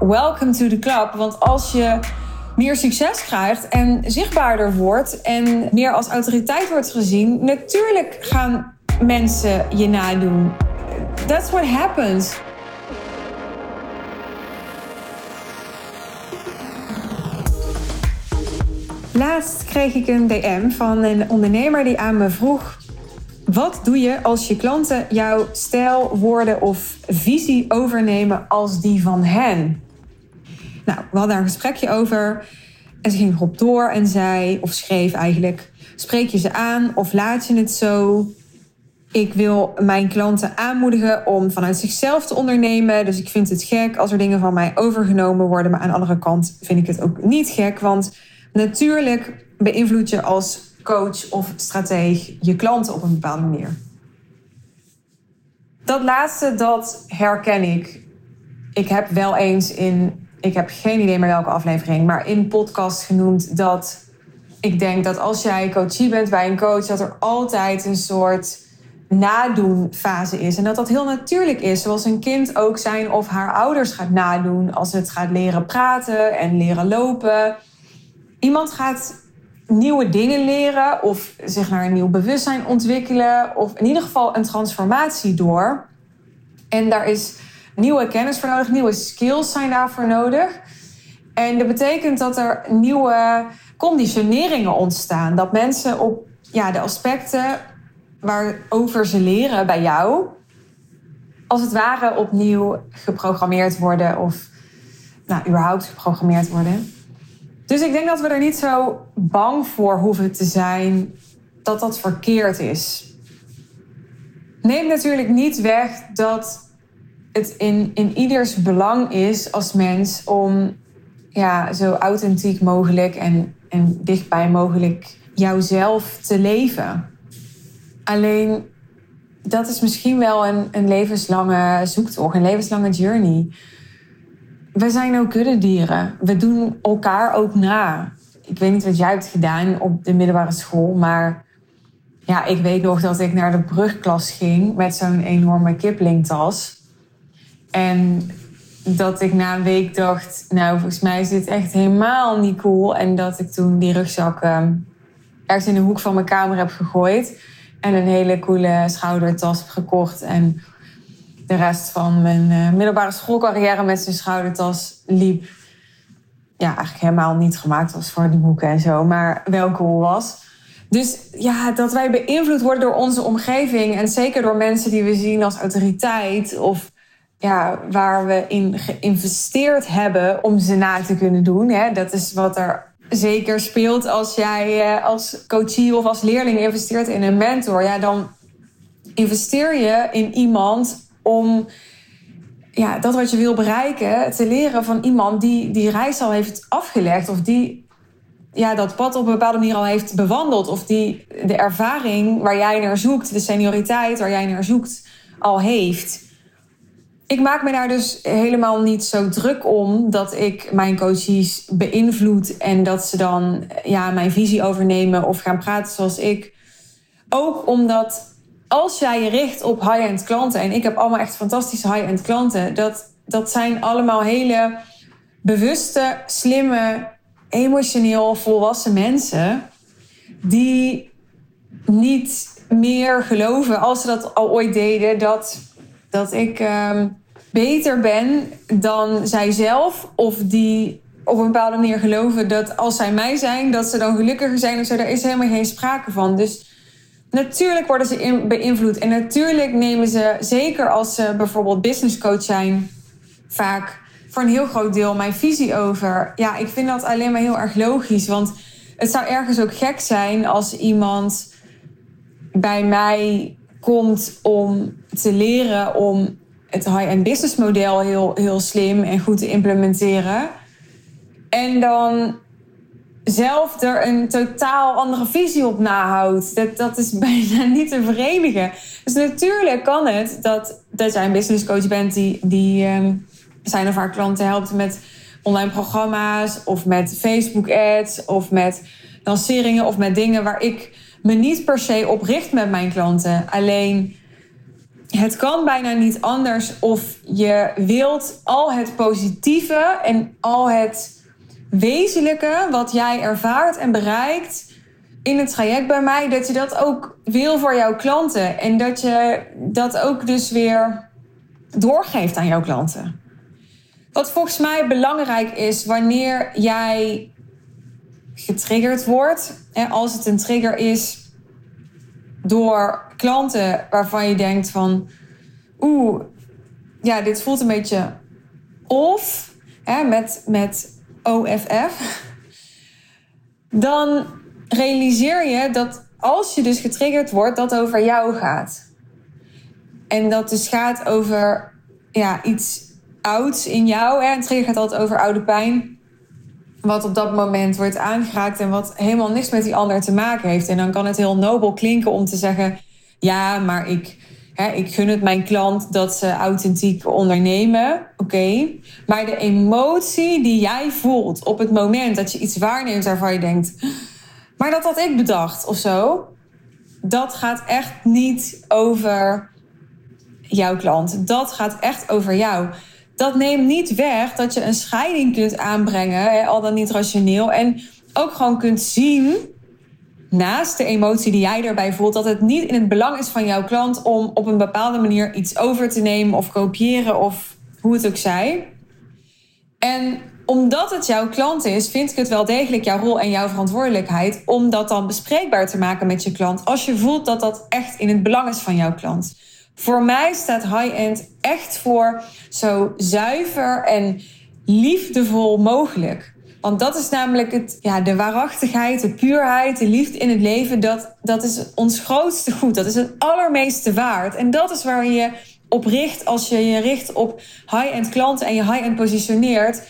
welcome to the club. Want als je meer succes krijgt en zichtbaarder wordt en meer als autoriteit wordt gezien, natuurlijk gaan mensen je nadoen. That's what happens. Laatst kreeg ik een DM van een ondernemer die aan me vroeg: Wat doe je als je klanten jouw stijl, woorden of visie overnemen als die van hen? Nou, we hadden daar een gesprekje over. En ze ging erop door en zei, of schreef eigenlijk: Spreek je ze aan of laat je het zo? Ik wil mijn klanten aanmoedigen om vanuit zichzelf te ondernemen. Dus ik vind het gek als er dingen van mij overgenomen worden. Maar aan de andere kant vind ik het ook niet gek. Want natuurlijk beïnvloed je als coach of strateeg je klanten op een bepaalde manier. Dat laatste, dat herken ik. Ik heb wel eens in ik heb geen idee meer welke aflevering, maar in podcast genoemd dat ik denk dat als jij coachie bent bij een coach, dat er altijd een soort nadoenfase is. En dat dat heel natuurlijk is, zoals een kind ook zijn of haar ouders gaat nadoen als het gaat leren praten en leren lopen. Iemand gaat nieuwe dingen leren of zich naar een nieuw bewustzijn ontwikkelen of in ieder geval een transformatie door. En daar is nieuwe kennis voor nodig, nieuwe skills zijn daarvoor nodig. En dat betekent dat er nieuwe conditioneringen ontstaan. Dat mensen op ja, de aspecten waarover ze leren bij jou, als het ware opnieuw geprogrammeerd worden of nou, überhaupt geprogrammeerd worden. Dus ik denk dat we er niet zo bang voor hoeven te zijn dat dat verkeerd is. Neem natuurlijk niet weg dat het in, in ieders belang is als mens om ja, zo authentiek mogelijk en, en dichtbij mogelijk jouzelf te leven. Alleen dat is misschien wel een, een levenslange zoektocht, een levenslange journey. We zijn ook dieren. We doen elkaar ook na. Ik weet niet wat jij hebt gedaan op de middelbare school, maar ja, ik weet nog dat ik naar de brugklas ging met zo'n enorme Kipling-tas. En dat ik na een week dacht, nou, volgens mij is dit echt helemaal niet cool. En dat ik toen die rugzak uh, ergens in de hoek van mijn kamer heb gegooid. En een hele coole schoudertas heb gekocht. En de rest van mijn uh, middelbare schoolcarrière met zijn schoudertas liep. Ja, eigenlijk helemaal niet gemaakt was voor die boeken en zo. Maar wel cool was. Dus ja, dat wij beïnvloed worden door onze omgeving. En zeker door mensen die we zien als autoriteit. Of ja, waar we in geïnvesteerd hebben om ze na te kunnen doen. Hè. Dat is wat er zeker speelt als jij eh, als coachie of als leerling investeert in een mentor. Ja, dan investeer je in iemand om ja, dat wat je wil bereiken te leren van iemand die die reis al heeft afgelegd of die ja, dat pad op een bepaalde manier al heeft bewandeld of die de ervaring waar jij naar zoekt, de senioriteit waar jij naar zoekt, al heeft ik maak me daar dus helemaal niet zo druk om dat ik mijn coaches beïnvloed en dat ze dan ja, mijn visie overnemen of gaan praten zoals ik. Ook omdat als jij je richt op high-end klanten, en ik heb allemaal echt fantastische high-end klanten, dat, dat zijn allemaal hele bewuste, slimme, emotioneel volwassen mensen die niet meer geloven als ze dat al ooit deden dat dat ik um, beter ben dan zijzelf. Of die op een bepaalde manier geloven dat als zij mij zijn, dat ze dan gelukkiger zijn of zo. Daar is helemaal geen sprake van. Dus natuurlijk worden ze beïnvloed. En natuurlijk nemen ze, zeker als ze bijvoorbeeld business coach zijn, vaak voor een heel groot deel mijn visie over. Ja, ik vind dat alleen maar heel erg logisch. Want het zou ergens ook gek zijn als iemand bij mij komt om te leren om het high-end business model heel, heel slim en goed te implementeren. En dan zelf er een totaal andere visie op nahoudt. Dat, dat is bijna niet te verenigen. Dus natuurlijk kan het dat, dat jij een business coach bent die, die um, zijn of haar klanten helpt met online programma's of met Facebook ads of met lanceringen of met dingen waar ik me niet per se op richt met mijn klanten. Alleen het kan bijna niet anders of je wilt al het positieve en al het wezenlijke wat jij ervaart en bereikt in het traject bij mij, dat je dat ook wil voor jouw klanten. En dat je dat ook dus weer doorgeeft aan jouw klanten. Wat volgens mij belangrijk is wanneer jij getriggerd wordt, en als het een trigger is door klanten waarvan je denkt van, oeh, ja, dit voelt een beetje of, hè, met, met OFF, dan realiseer je dat als je dus getriggerd wordt, dat over jou gaat. En dat dus gaat over ja, iets ouds in jou. Hè. Een trigger gaat altijd over oude pijn. Wat op dat moment wordt aangeraakt en wat helemaal niks met die ander te maken heeft. En dan kan het heel nobel klinken om te zeggen: Ja, maar ik, hè, ik gun het mijn klant dat ze authentiek ondernemen. Oké. Maar de emotie die jij voelt op het moment dat je iets waarneemt waarvan je denkt maar dat had ik bedacht of zo. Dat gaat echt niet over jouw klant. Dat gaat echt over jou. Dat neemt niet weg dat je een scheiding kunt aanbrengen, al dan niet rationeel. En ook gewoon kunt zien, naast de emotie die jij daarbij voelt, dat het niet in het belang is van jouw klant om op een bepaalde manier iets over te nemen of kopiëren of hoe het ook zij. En omdat het jouw klant is, vind ik het wel degelijk jouw rol en jouw verantwoordelijkheid om dat dan bespreekbaar te maken met je klant. Als je voelt dat dat echt in het belang is van jouw klant. Voor mij staat high-end echt voor zo zuiver en liefdevol mogelijk. Want dat is namelijk het, ja, de waarachtigheid, de puurheid, de liefde in het leven. Dat, dat is ons grootste goed. Dat is het allermeeste waard. En dat is waar je op richt als je je richt op high-end klanten en je high-end positioneert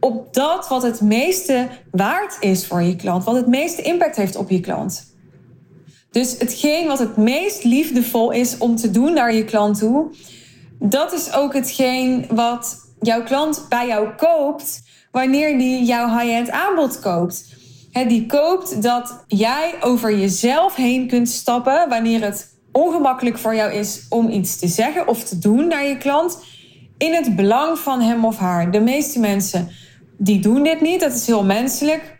op dat wat het meeste waard is voor je klant, wat het meeste impact heeft op je klant. Dus hetgeen wat het meest liefdevol is om te doen naar je klant toe, dat is ook hetgeen wat jouw klant bij jou koopt wanneer die jouw high-end aanbod koopt. die koopt dat jij over jezelf heen kunt stappen wanneer het ongemakkelijk voor jou is om iets te zeggen of te doen naar je klant in het belang van hem of haar. De meeste mensen die doen dit niet. Dat is heel menselijk.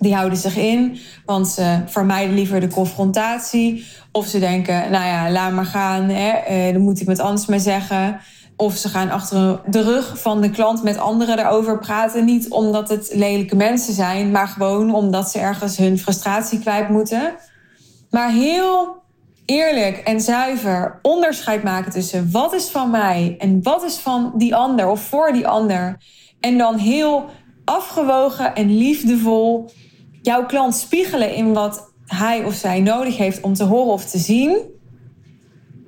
Die houden zich in, want ze vermijden liever de confrontatie. Of ze denken, nou ja, laat maar gaan, hè, eh, dan moet ik met anders mee zeggen. Of ze gaan achter de rug van de klant met anderen daarover praten. Niet omdat het lelijke mensen zijn, maar gewoon omdat ze ergens hun frustratie kwijt moeten. Maar heel eerlijk en zuiver onderscheid maken tussen wat is van mij en wat is van die ander of voor die ander. En dan heel afgewogen en liefdevol jouw klant spiegelen in wat hij of zij nodig heeft om te horen of te zien.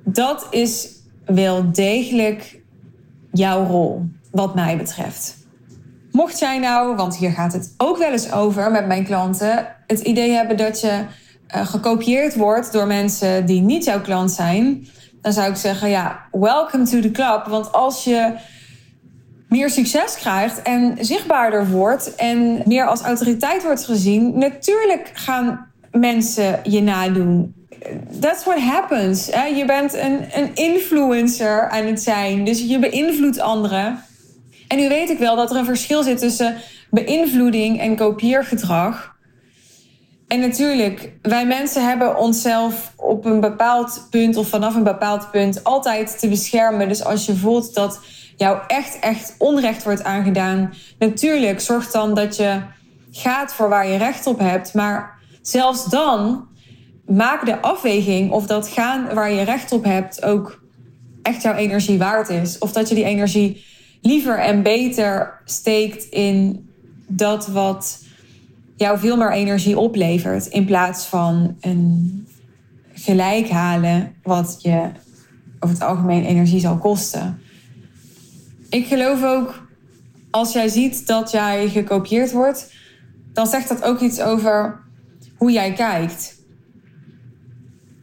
Dat is wel degelijk jouw rol, wat mij betreft. Mocht jij nou, want hier gaat het ook wel eens over met mijn klanten, het idee hebben dat je uh, gekopieerd wordt door mensen die niet jouw klant zijn, dan zou ik zeggen: ja, welcome to the club. Want als je meer succes krijgt en zichtbaarder wordt en meer als autoriteit wordt gezien, natuurlijk gaan mensen je nadoen. That's what happens. Je bent een, een influencer aan het zijn, dus je beïnvloedt anderen. En nu weet ik wel dat er een verschil zit tussen beïnvloeding en kopieergedrag. En natuurlijk, wij mensen hebben onszelf op een bepaald punt of vanaf een bepaald punt altijd te beschermen. Dus als je voelt dat jou echt, echt onrecht wordt aangedaan. Natuurlijk, zorg dan dat je gaat voor waar je recht op hebt. Maar zelfs dan, maak de afweging of dat gaan waar je recht op hebt ook echt jouw energie waard is. Of dat je die energie liever en beter steekt in dat wat jou veel meer energie oplevert. In plaats van een gelijk halen wat je over het algemeen energie zal kosten. Ik geloof ook, als jij ziet dat jij gekopieerd wordt, dan zegt dat ook iets over hoe jij kijkt.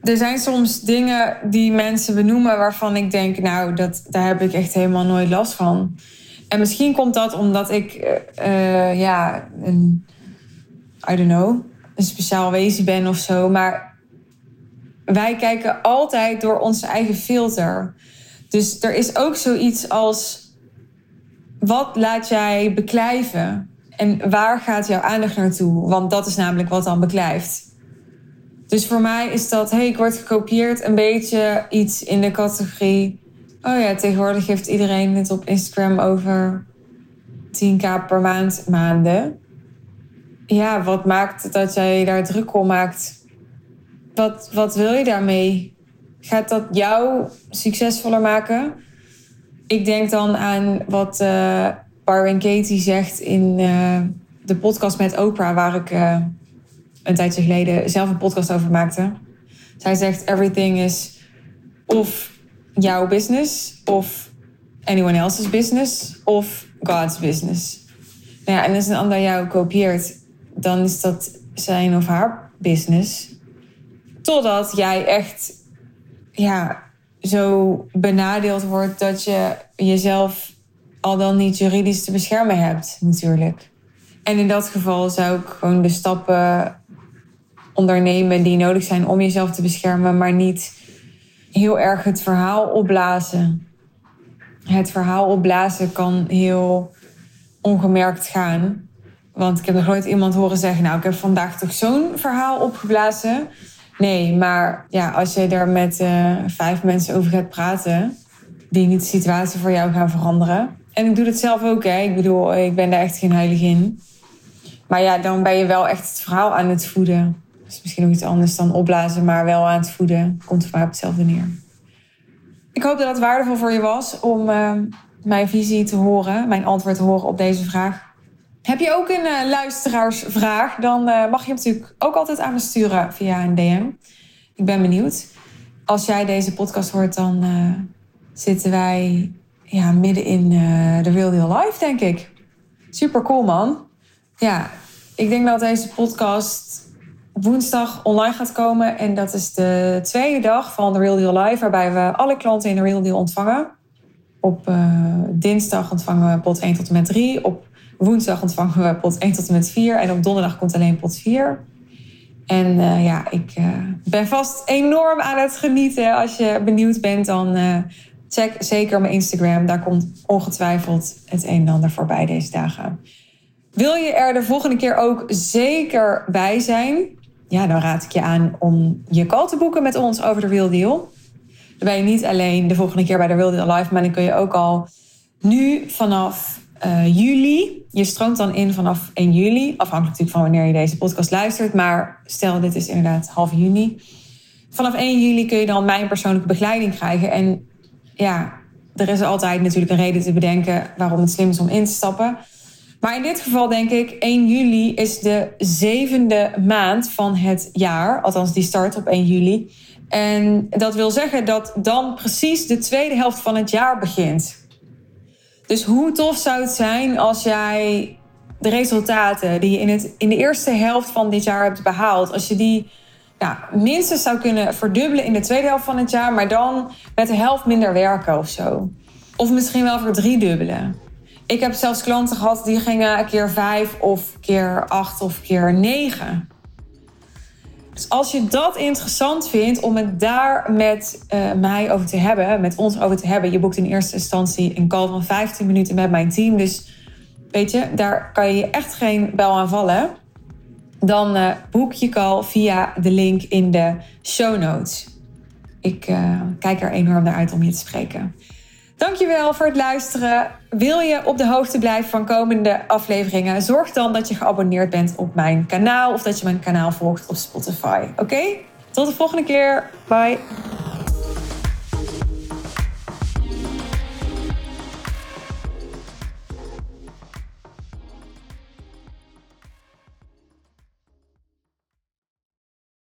Er zijn soms dingen die mensen benoemen waarvan ik denk, nou, dat, daar heb ik echt helemaal nooit last van. En misschien komt dat omdat ik, uh, ja, een, I don't know, een speciaal wezen ben of zo. Maar wij kijken altijd door onze eigen filter. Dus er is ook zoiets als: wat laat jij beklijven? En waar gaat jouw aandacht naartoe? Want dat is namelijk wat dan beklijft. Dus voor mij is dat, hey, ik word gekopieerd, een beetje iets in de categorie. Oh ja, tegenwoordig heeft iedereen het op Instagram over 10k per maand maanden. Ja, wat maakt dat jij daar druk om maakt? Wat, wat wil je daarmee? Gaat dat jou succesvoller maken? Ik denk dan aan wat uh, Byron Katie zegt in uh, de podcast met Oprah, waar ik uh, een tijdje geleden zelf een podcast over maakte. Zij zegt: Everything is of jouw business, of anyone else's business, of God's business. Nou en als een ander jou kopieert, dan is dat zijn of haar business. Totdat jij echt ja, zo benadeeld wordt dat je jezelf al dan niet juridisch te beschermen hebt, natuurlijk. En in dat geval zou ik gewoon de stappen ondernemen die nodig zijn om jezelf te beschermen, maar niet heel erg het verhaal opblazen. Het verhaal opblazen kan heel ongemerkt gaan. Want ik heb nog nooit iemand horen zeggen: Nou, ik heb vandaag toch zo'n verhaal opgeblazen. Nee, maar ja, als je er met uh, vijf mensen over gaat praten, die niet de situatie voor jou gaan veranderen. En ik doe het zelf ook, hè. Ik bedoel, ik ben daar echt geen heilig in. Maar ja, dan ben je wel echt het verhaal aan het voeden. Dus misschien nog iets anders dan opblazen, maar wel aan het voeden. Komt mij op hetzelfde neer. Ik hoop dat het waardevol voor je was om uh, mijn visie te horen, mijn antwoord te horen op deze vraag. Heb je ook een uh, luisteraarsvraag? Dan uh, mag je hem natuurlijk ook altijd aan me sturen via een DM. Ik ben benieuwd. Als jij deze podcast hoort, dan uh, zitten wij ja, midden in de Real Deal Life, denk ik. Super cool, man. Ja, ik denk dat deze podcast woensdag online gaat komen. En dat is de tweede dag van de Real Deal Live, waarbij we alle klanten in de Real Deal ontvangen. Op dinsdag ontvangen we pot 1 tot en met 3. Op Woensdag ontvangen we pot 1 tot en met 4. En op donderdag komt alleen pot 4. En uh, ja, ik uh, ben vast enorm aan het genieten. Als je benieuwd bent, dan uh, check zeker mijn Instagram. Daar komt ongetwijfeld het een en ander voorbij deze dagen. Wil je er de volgende keer ook zeker bij zijn? Ja, dan raad ik je aan om je call te boeken met ons over de Real Deal. Dan ben je niet alleen de volgende keer bij de Real Deal Live, maar dan kun je ook al nu vanaf juli. Je stroomt dan in vanaf 1 juli. Afhankelijk natuurlijk van wanneer je deze podcast luistert. Maar stel, dit is inderdaad half juni. Vanaf 1 juli kun je dan mijn persoonlijke begeleiding krijgen. En ja, er is altijd natuurlijk een reden te bedenken waarom het slim is om in te stappen. Maar in dit geval denk ik, 1 juli is de zevende maand van het jaar. Althans, die start op 1 juli. En dat wil zeggen dat dan precies de tweede helft van het jaar begint. Dus hoe tof zou het zijn als jij de resultaten die je in, het, in de eerste helft van dit jaar hebt behaald, als je die ja, minstens zou kunnen verdubbelen in de tweede helft van het jaar, maar dan met de helft minder werken of zo. Of misschien wel verdriedubbelen. Ik heb zelfs klanten gehad die gingen keer vijf of keer acht of keer negen. Dus als je dat interessant vindt om het daar met uh, mij over te hebben, met ons over te hebben, je boekt in eerste instantie een call van 15 minuten met mijn team. Dus weet je, daar kan je echt geen bel aan vallen. Dan uh, boek je call via de link in de show notes. Ik uh, kijk er enorm naar uit om je te spreken. Dankjewel voor het luisteren. Wil je op de hoogte blijven van komende afleveringen? Zorg dan dat je geabonneerd bent op mijn kanaal of dat je mijn kanaal volgt op Spotify. Oké? Tot de volgende keer. Bye.